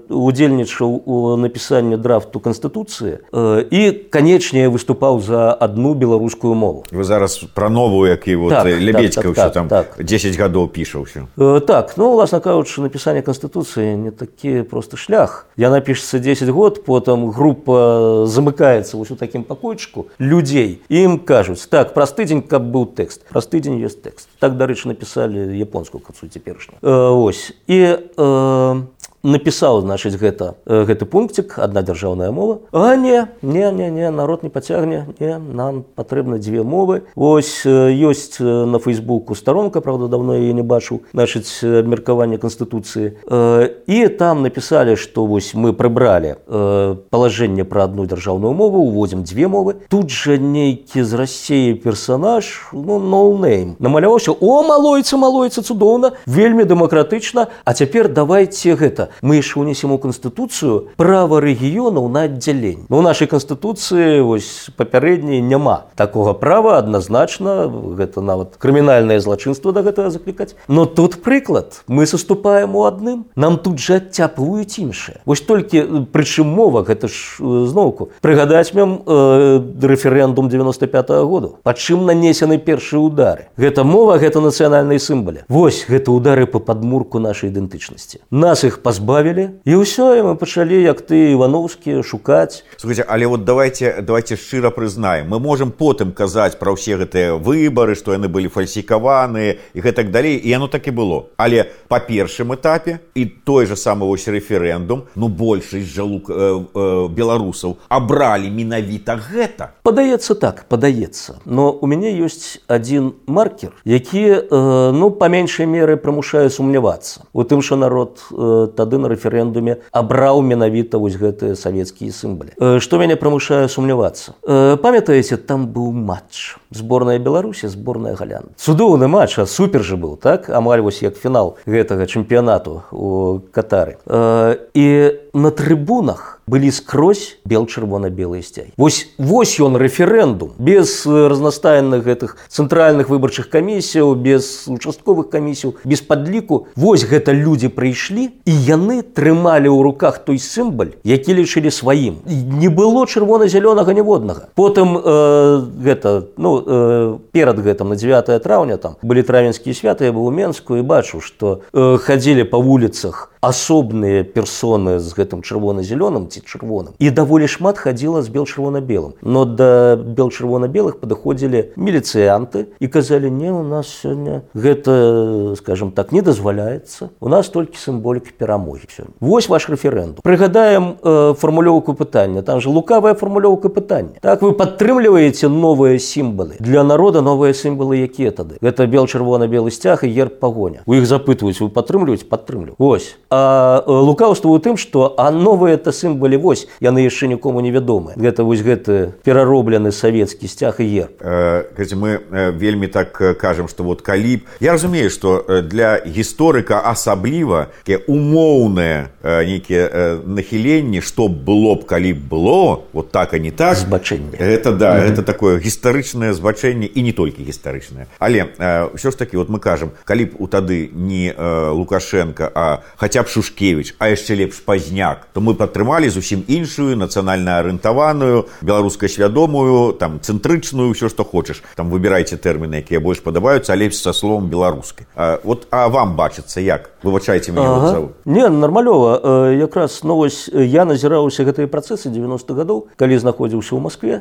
удзельнічаў у напісанні драфту канстытуцыі і канечне выступаў за адну беларускую мову. Вы зараз пра новую, які вот, так, лебедька так, так, там так. 10 гадоў гадоў піша ўсё э, так ну уласна кажучы напісанне канстытуцыі не такі просты шлях яна пішецца 10 год потым група замыкаецца ўсё такім пакойчыку людзей ім кажуць так праз тыдзень каб быў тэкст праз тыдзень ёсць тэкст так дарэчы напісалі японскую кацу цяперашнюю э, ось. І э, напісаў значыць гэта гэты пунктик одна дзяржаўная мова а не не не не народ не пацягне не нам патрэбна дзве мовы ось ёсць на фейсбуку старонка правда давно я не бачыў значыць абмеркаванне канстытуцыі і там напісалі што вось мы прыбралі палажэнне пра адну дзяржаўную мову уводзім дзве мовы. Тут жа нейкі з рассеі персонаж ну ноунейм намаляваўся о малойцы малойцы цудоўна вельмі дэмакратычна а цяпер давайте гэта мы яшчэ ўнесем у канстытуцыю права рэгіёнаў на аддзяленне ну, у нашай канстытуцыі вось папярэдняй няма такога права адназначна гэта нават крымінальнае злачынства да гэтага заклікаць но тут прыклад мы саступаем у адным нам тут жа адцяпваюць іншыя вось толькі прычым мова гэта ж зноўку прыгадаць мем э, рэферэндум 95 -го году па чым нанесены першыя удары? Гэта мова гэта нацыянальнай сімбалі вось гэта удары по падмурку нашай ідэнтычнасці нас іх пазбавілі пазбавілі і ўсё і мы пачалі як ты івановскі шукаць Слухайте, але вот давайте давайте шчыра прызнаем. Мы можем потым казаць пра ўсе гэтыя выбары што яны былі фальсікаваныя і гэтак далей і яно так і было. Але па першым этапе і той же самы вось рэферэндум ну большасць жалук э, э, беларусаў абралі менавіта гэта. Падаецца так падаецца. Но у мяне ёсць адзін маркер які э, ну па меншай меры прымушае сумнявацца. У тым що народ э, тады тады на рэферэндуме абраў менавіта вось гэтыя савецкія сімбалі што мяне прымушае сумнявацца? Памятаеце там быў матч. Зборная беларусі зборная галян. Цудоўны матч а супер же быў так? Амаль вось як фінал гэтага чэмпіянату у катары. І на трыбунах былі скрозь бел чырвона-белыя сцяй вось вось ён рэферэндум. Без разнастайных гэтых цэнтральных выбарчых камісіяў без участковых камісіяў без падліку вось гэта людзі прыйшлі і яны трымалі ў руках той сімбаль які лічылі сваім. Не было чырвона-зялёнага ніводнага. Потым э, гэта ну э, перад гэтым на 9 траўня там былі травенскія святы я быў у менску і бачу што э, хадзілі па вуліцах асобныя персоны з гэтым чырвона-зялёным ці чырвоным і даволі шмат хадзіла з бел чырвона-белым но да бел чырвона-белых падыходзілі міліцыянты і казалі не у нас сёння гэта скажем так не дазваляецца у нас толькі сімволіка перамогі вось ваш рэферэндум прыгадаем э, фармулёўку пытання там же лукавая фармулёўка пытання так вы падтрымліваеце новыя сімбалы для народа новыя сімбалы якія тады гэта бел чырвона-белы сцяг і ерб пагоня у іх запытваюць вы падтрымліваць падтрымлю ось а лукаўства у тым што а новыя это сімбалі вось яны яшчэ нікому невядомы гэта вось гэты перароблены савецкі сцяг і ерб э, мы э, вельмі так э, кажам што вот калі я разумею што для гісторыка асабліва умоўнае нейкія нахіленні што было б калі б было вот так а не так збачэнне. это да mm -hmm. это такое гістарычнае збачэнне і не толькі гістарычнае. Але ўсё ж такі вот мы кажам калі б у тады не лукашенко а хаця б шушкевич а яшчэ лепш пазняк то мы падтрымалі зусім іншую нацыянальна арыентаваную беларускай свядомую там цэнтрычную ўсё што хочаш. Там выбірайце тэрміны якія больш падабаюцца лепш са словом беларускай. Вот а вам бачыцца як? Вывачайце ага. не нармалёва. Якраз новость ну, я назіраўся гэтыя працэсы 90 гадоў калі знаходзіўся ў москве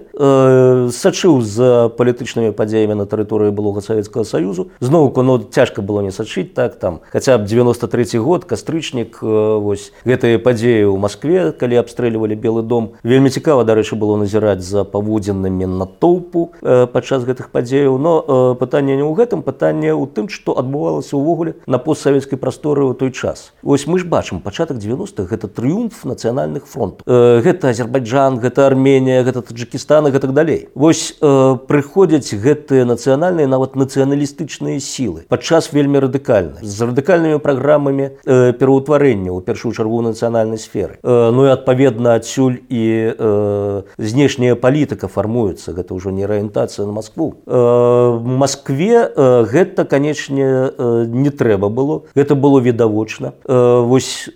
сачыў за палітычнымі падзеямі на тэрыторыі былога савецкага саюзу. Зноўку но ну, цяжка было не сачыць так там хаця б 93 год кастрычнік э, вось гэтыя падзеі ў москве калі абстрэльвалі белы дом. Вельмі цікава дарэчы было назіраць за паводзінамі натоўпу э, падчас гэтых падзеяў. Но э, пытанне не ў гэтым пытанне ў тым што адбывалася ўвогуле на постсавецкай прасторы ў той час. Ось мы ж бачым пачатак 90-х гэта трыумф нацыянальных фронтаў гэта азербайджан гэта армения гэта таджикістан гэтак далей. Вось прыходзяць гэтыя нацыянальныя нават нацыяналістычныя сілы. Падчас вельмі радыкальна з радыкальнымі праграмамі пераўтварэння ў першую чаргу нацыянальнай сферы. Ну і адпаведна адсюль і знешняя палітыка фармуецца гэта ўжо не арыентацыя на москву москве гэта канечне не трэба было. Гэта было відавочна. Вось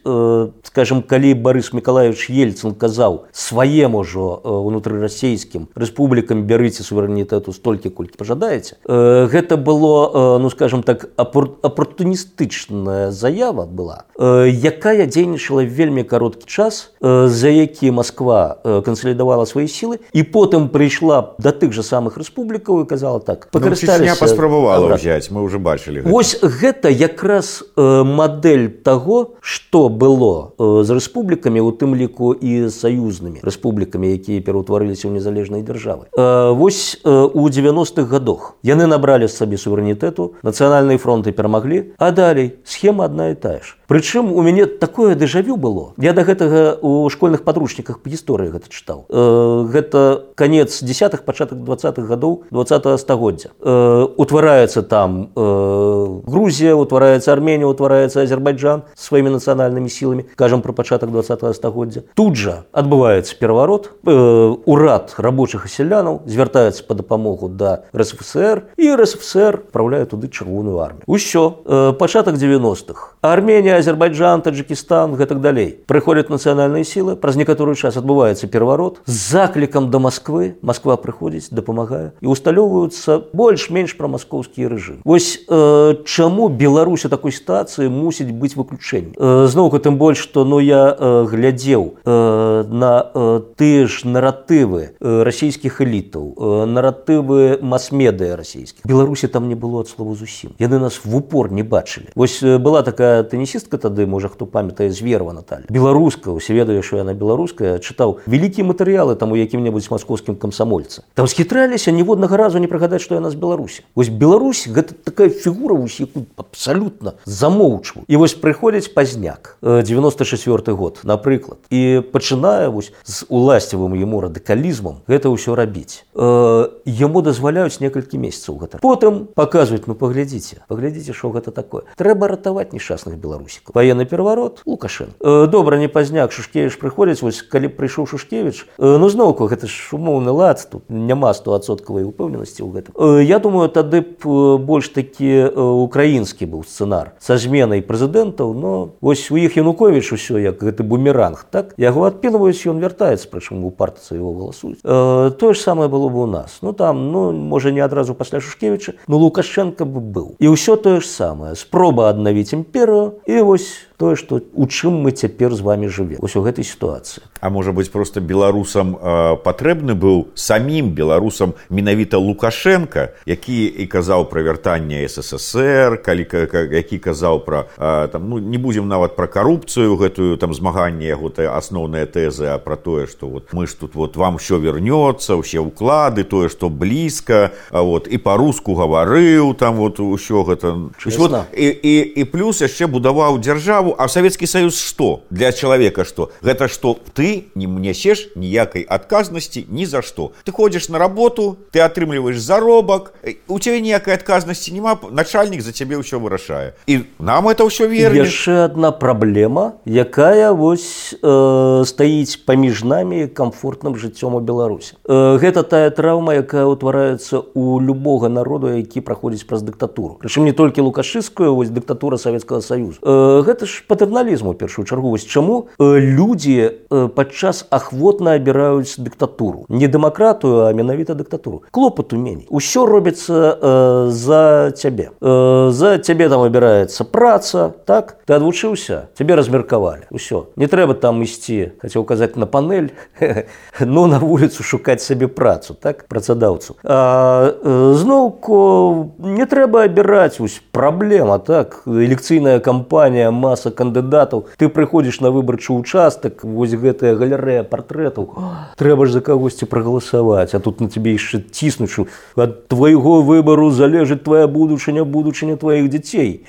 скажем калі барыс миколаевич ельцин казаў сваем ужо унутрырасійскім рэспублікам бярыце суверэнітэту столькі колькі пажадаеце гэта было ну скажем так апортуністычная заява была была якая дзейнічала вельмі кароткі час за які Москва кансалідавала свае сілы і потым прыйшла да тых жа самых рэспублікаў і казала так пакарысталі ну, паспрабавала взять мы уже бачылі Вось гэта якраз мадэль таго што было з рэспублікамі у тым ліку і саюзнымі рэспублікамі якія пераўтварыліся ў незалежнай дзяржавы Вось у 90-х годах яны набралі сабе суверэнітэту нацыянальныя фронты перамаглі а далей схема адна і тая ж. Прычым у мяне такое дэжавю было. Я да гэтага у школьных падручніках па гісторыі гэта чытаў. Э, гэта канец десятых пачатак двадцатых гадоў два стагоддзя. Э, утвараецца там э, Грузія, утвараецца Арменія, утвараецца Азербайджан сваімі нацыянальнымі сіламі, кажам пра пачатак два стагоддзя. Тут жа адбываецца пераварот. Э, урад рабочых сялянаў звяртаецца па дапамогу да РСФСР і РСФСР папраўляе туды чырвоную армію. Усё э, пачатак 90-х. Арменія Азербайджан, Таджикистан гэтак далей. Прыходзяць нацыянальныя сілы, праз некаторы час адбываецца пераварот з заклікам да Масквы. Масква прыходзіць, дапамагае і усталёўваюцца больш-менш пра маскоўскі рэжым. Вось э, чаму Беларусь у такой сітуацыі мусіць быць выключэннем. Э, Зноўку тым больш, што ну я э, глядзеў э, на э, тыя ж наратывы э, расійскіх элітаў, э, наратывы мас-медыя расійскіх. Беларусі там не было ад слова зусім. Яны нас в упор не бачылі. Вось э, была такая тэнісістка тады можа хто памятае зверва Наталь беларуска усе ведалі що яна беларуская чытаў вялікія матэрыялы там у якім-небудзь маскоўскім камсамольцы там схітраліся ніводнага разу не прыгадаць што яна з беларусі вось Беларусь гэта такая фігура вось абсалютна замоўчву і вось прыходзіць пазняк 94 год напрыклад і пачынае вось з уласцівым яму радыкалізмам гэта ўсё рабіць яму дазваляюць некалькі месяцаў гэта. Потым паказваюць ну паглядзіце паглядзіце што гэта такое трэба ратаваць несчастных беларусікаў. Военный пераварот лукашен добра не пазняк шушкевич прыходзіць вось калі прыйшоў шушкевич ну зноўку гэта ж умоўны лад тут няма стосоткавай упэўненасці ў гэтым. Я думаю тады б больш такі украінскі быў сцэнар са зменай прэзідэнтаў но вось у іх янукович усё як гэты бумеранг так? Яго адпінваюць ён вяртаецца прычым у партыцы его галасуюць. Тое ж самае было бы у нас. Ну там ну можа не адразу пасля шушкевича ну лукашенко бы быў. І ўсё тое ж самае. Спроба аднавіць імперыю і вось тое што у чым мы цяпер з вами жыве ось у гэтай сітуацыі А можа быць просто беларусам э, патрэбны быў самім беларусам менавіта лукашенко які і казаў пра вяртанне ссср калі які казаў пра э, там ну не будзем нават пра карупцыю гэтую там змаганне яго асноўная тэза пра тое што вот мы ж тут вот вам все вернется усе ўклады тое што блізка вот і па-руску гаварыў там вот ўсё гэта. Вот, і, і, і плюс яшчэ будаваў дзяржаву. А савецкі саюз што для чалавека што гэта што ты не нясеш ніякай адказнасці ні за што ты ходзіш на работу ты атрымліваеш заробак у цябе ніякай адказнасці няма начальнік за цябе ўсё вырашае і нам это ўсё вер яшчэ одна праблема якая вось э, стаіць паміж намі комфортным жыццём у беларусі э, гэта тая траўма якая ўтвараецца у любога народу які праходзіць праз дыктатуру. Прычым не толькі лукашыскую вось дыктатура савецкага саюза. Э, гэта ж патэрналізму першую чаргу. Вось чаму э, людзі э, падчас ахвотна абіраюць дыктатуру не дэмакратыю а менавіта дыктатуру клопату меней усё робіцца э, за цябе э, за цябе там абіраецца праца так? Ты адвучыўся цябе размеркавалі ўсё не трэба там ісці хацеў казаць на панель ну на вуліцу шукаць сабе працу так? Працадаўцу э, зноўку не трэба абіраць вось праблема так? Элекцыйная кампанія маса кандыдатаў ты прыходзіш на выбарчы участак вось гэтая галерэя партрэтаў трэба ж за кагосьці прагаласаваць а тут на тебе яшчэ ціснучу ад твайго выбару залежыць твоя будучыня будучыня тваіх дзяцей.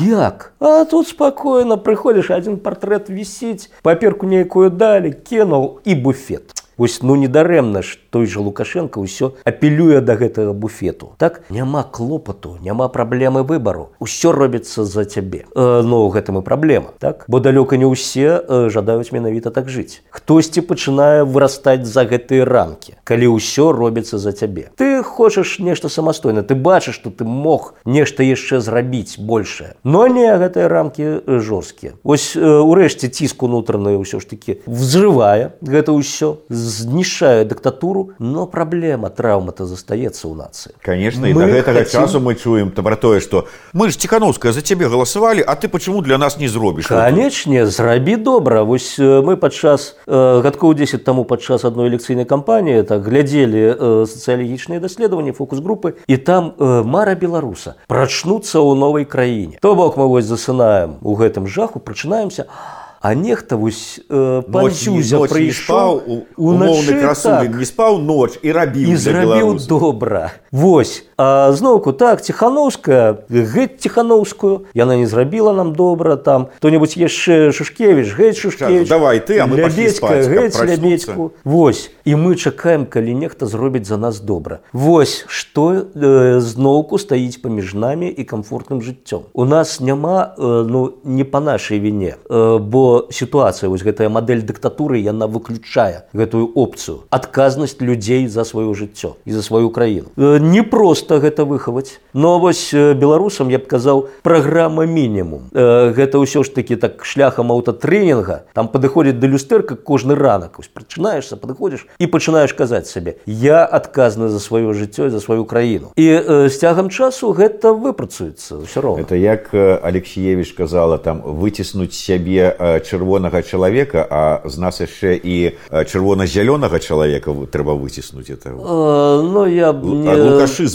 Як? А тут спакойна прыходзіш адзін партрэт вісіць паперку нейкую далі кінуў і буфет Вось ну недарэмна ж той жа лукашенко ўсё апелюе да гэтага буфету. Так няма клопату няма праблемы выбару. Усё робіцца за цябе. Э, но гэтым і праблема так? Бо далёка не ўсе э, жадаюць менавіта так жыць. Хтосьці пачынае вырастаць за гэтыя рамкі калі ўсё робіцца за цябе. Ты хочаш нешта самастойна ты бачыш што ты мог нешта яшчэ зрабіць большее но не гэтыя рамкі жорсткія. Ось э, урэшце ціск унутраную ўсё ж таки взрывае гэта ўсё з знішчае дыктатуру но праблема траўмата застаецца ў нацыі. Конечно і да гэтага хотим... часу мы чуем пра тое што мы ж ціхановская за цябе галасавалі а ты почему для нас не зробіш? Канечне зрабі добра. Вось мы падчас э, гадкоў 10 таму падчас адной лекцыйнай кампаніі так глядзелі э, сацыялагічныя даследаванні фокус-групы і там э, мара беларуса прачнуцца ў новай краіне. То бок мы вось засынаем у гэтым жаху прачынаемся а а нехта вось э, панцюзя прыйшоў умоўны красуны так, не спаў ноч і рабіў і зрабіў добра Вось. Зноўку так ціхановская геть ціхановскую яна не зрабіла нам добра там хто-небудзь яшчэ шушкевич геть шушкевич давай ты а лябедьку Вось. І мы чакаем калі нехта зробіць за нас добра. Вось што э, зноўку стаіць паміж намі і комфортным жыццём. У нас няма э, ну не по нашай віне э, бо сітуацыя вось гэтая мадэль дыктатуры яна выключае гэтую опцыю. Адказнасць людзей за сваё жыццё і за сваю краіну. Э, не просто гэта выхаваць. Но вось э, беларусам я б казаў праграма мінімум. Э, гэта ўсё ж таки так шляхам аўтатрэнінга. Там падыходзіць да люстэрка кожны ранак. Ось прачынаешься падыходзіш і пачынаеш казаць сабе я адказны за сваё жыццё за сваю краіну і з цягам часу гэта выпрацуецца ўсё роўна. Это як алексеевич казала там выціснуць сябе чырвонага чалавека а з нас яшчэ і чырвона-зялёнага чалавека трэба выціснуць это э, ну я не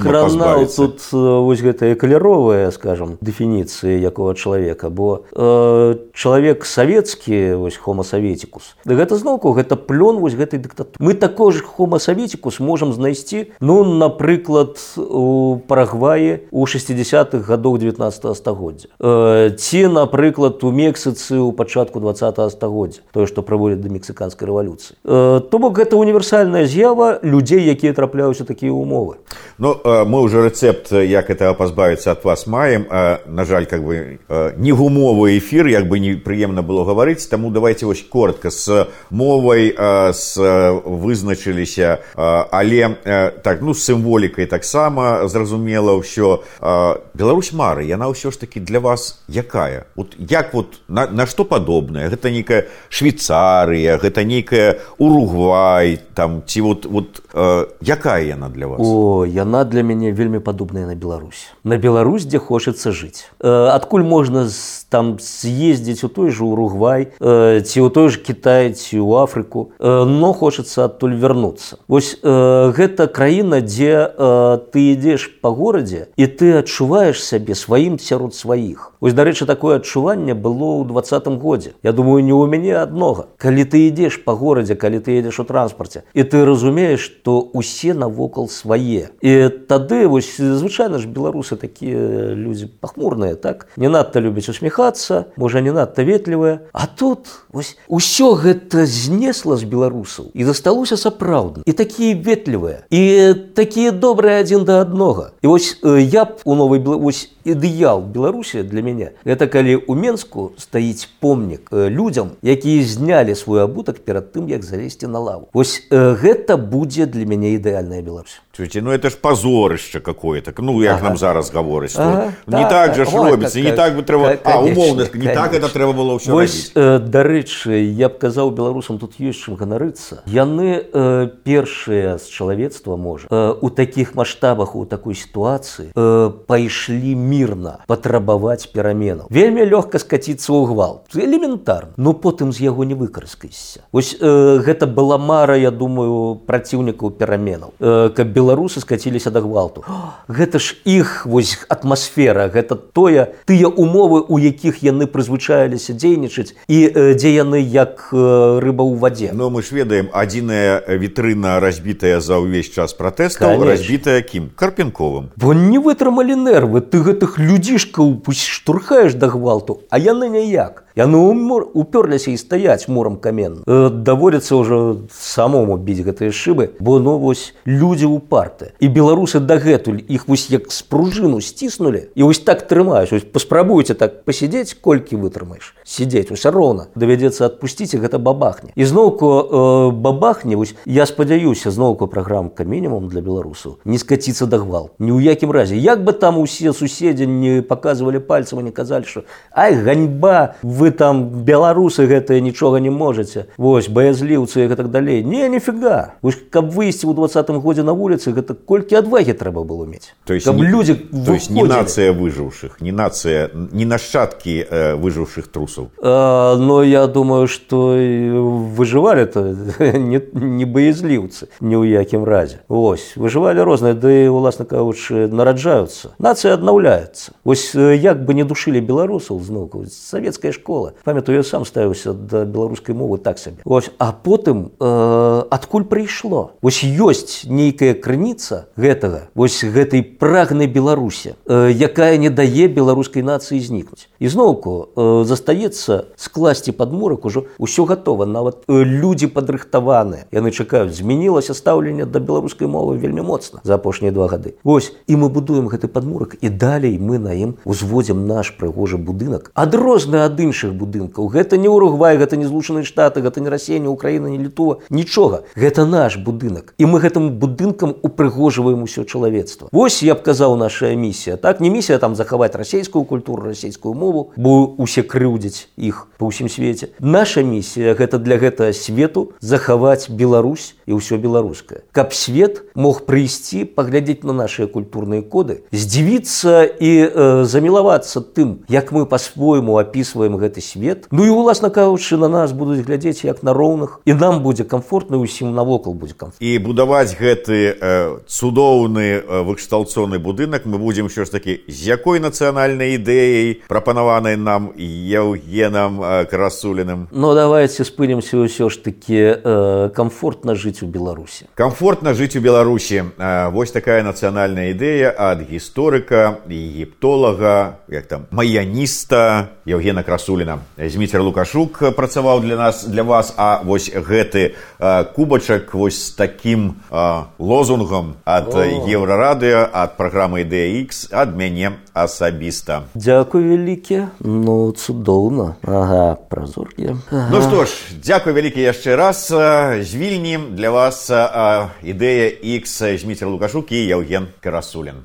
кранаў тут вось гэтая каляровая скажем дэфініцыі якого чалавека бо э, чалавек савецкі вось хомасаветікус гэта зноўку гэта плён вось гэтай дыктату мы такой ж хомасаветікус можам знайсці ну напрыклад у парагвае у 60-х гадоў 19 стагоддзя. Э, ці напрыклад у мексыцы у пачатку 20 стагоддзя тое што праводзяць да мексіканскай рэвалюцыі. Э, то бок гэта універсальная з'ява людзей якія трапляюцца такія умовы Ну э, мы уже рэцэпт як этого пазбавіцца ад вас маем. Э, на жаль как бы э, не гумовы эфир як бы непрыемна было гаварыць таму давайте вось коротко. С мовай с вызначыліся але так ну сімволікай таксама зразумела ўсё Беларусь мары яна ўсё ж таки для вас якая? Вот як вот на, на что падобная гэта нейкая швейцарыя гэта нейкая уругвай там ці вот вот якая яна для вас? О яна для мяне вельмі падобная на Беларусь. На Беларусь дзе хочацца жыць адкуль можна там з'ездзіць у той же уругвай ці ў той же Кітай ці у Афрыку но хочацца адтуль вярнуцца Вось гэта краіна дзе ты ідзеш по горадзе і ты адчуваеш сябе сваім сярод сваіх. Вось дарэчы такое адчуванне было ў двадцатым годзе. Я думаю не ў мяне аднога. Калі ты ідзеш по горадзе калі ты едзеш у транспарце і ты разумееш што усе навокал свае. І тады вось звычайна ж беларусы такія людзі пахмурныя так? Не надта любяць усміхацца можа не надта ветлівыя. А тут вось усё гэта знесла з беларусаў і засталося сапраўдна і такія ветлівыя і такія добрыя адзін да аднога. І вось я б у новай вось ідэал беларусі для мяне это калі у менску стаіць помнік людзям якія знялі свой абутак перад тым як залезці на лаву вось гэта будзе для мяне ідэальная беларусь Чуйте, ну это ж позорище какое-то. Ну, як ага. нам зараз говорить. Ага. Ну, не так, так же ж робиться, не так би треба. А, умовно, не так это треба было ўсё Вось, э, дарэчы, я б казаў беларусам тут ёсць чым ганарыцца. Яны э, першыя з чалавецтва можа э, у такіх маштабах у такой сітуацыі э, пайшлі мірна патрабаваць пераменаў. Вельмі лёгка скаціцца ў гвалт. Элементарна, но потым з яго не выкарыскайся. Вось э, гэта была мара, я думаю, праціўнікаў пераменаў. Э, каб беларусы скаціліся да гвалту гэта ж іх вось атмасфера гэта тое тыя умовы у якіх яны прызвычаіліся дзейнічаць і э, дзе яны як э, рыба ў вадзе но мы ж ведаем адзіная вітрына разбітая за ўвесь час пратэста разбітая кім карпенковым бо не вытрымалі нервы ты гэтых людзішкаў штурхаеш да гвалту а яны ніяк яны уперліся і стаяць мурам камен э, даводзіцца ўжо самому біць гэтыя шыбы бо ну вось людзі ў парты. І беларусы дагэтуль іх вось як спружыну сціснулі і вось так трымаюць. Паспрабуйце так пасядзець колькі вытрымаеш. Сидзець усе роўна. Давядзецца адпусціць гэта бабахне. І зноўку э, бабахне вось я спадзяюся зноўку праграмка мінімум для беларусаў не скаціцца да гвал. Ні ў якім разе. Як бы там усе суседзі не показывалі пальцам не казалі що ай ганьба вы вы там беларусы гэтыя нічога не можете Вось баязліўцы так далей. Не нифига каб выйсці ў двадцатым годзе на вуліцы гэта колькі адвагі трэба было мець. То есть не, людзі то есть не нацыя выжыўшых не нацыя не нашчадкі э, выжыўшых трусаў. А, но я думаю что выжывалі то не, не баязліўцы ні ў якім разе. Вось выжывалі розныя ды уласна кажучы нараджаюцца. Нацыя аднаўляецца. Вось як бы не душылі беларусаў зноўку савецкая школа школа памятаю я сам ставіўся да беларускай мовы так сабе ось а потым э, адкуль прыйшло? Вось ёсць нейкая крыніца гэтага вось гэтай прагнай беларусе э, якая не дае беларускай нацыі знікнуць. Ізноўку э, застаецца скласці падмурак ужо ўсё гатова. Нават э, людзі падрыхтаваныя яны чакаюць змянілася стаўленне да беларускай мовы вельмі моцна за апошнія два гады. Ось і мы будуем гэты падмурак і далей мы на ім узводзім наш прыгожы будынак адрозны ад іншых іншых будынкаў. Гэта не уругвай гэта не злучаныя штаты гэта не рассеянне украіна не літува нічога. Гэта наш будынак. І мы гэтым будынкам упрыгожваем усё чалавецтва. Вось я б казаў наша місія так? Не місія там захаваць расійскую культуру расійскую мову бо усе крыўдзяць іх па ўсім свеце. Наша місія гэта для гэтага свету захаваць Беларусь і ўсё беларускае. Каб свет мог прыйсці паглядзець на нашыя культурныя коды здзівіцца і э, замілавацца тым як мы по-свойму опісваем гэты свет. Ну і уласна кажучы на нас будуць глядзець як на роўных. І нам будзе комфортна усім навокал будзе комфорт і будаваць гэты э, цудоўны э, выкшталцоны будынак мы будзем що ж таки з якой нацыянальнай ідэяй прапанаванай нам еўгенам э, карасуліным Ну давайте спынемся ўсё ж таки э, комфортна жыць у беларусі. Комфортна жыць у беларусі. Э, вось такая нацыянальная ідэя ад гісторыка егіптолага як там маяніста евгена красуліна зміцер лукашук працаваў для нас для вас а вось гэты э, кубачак вось з таким э, лозунгам ад еўрарадыо ад праграмы ідэя X ад мяне асабіста. Дякую вялікі. Ну цудоўна. Ага празоркі ага. Ну што ж дзякуй вялікі яшчэ раз. З вільні для вас ідэя X зміцер лукашук і Яўген карасулін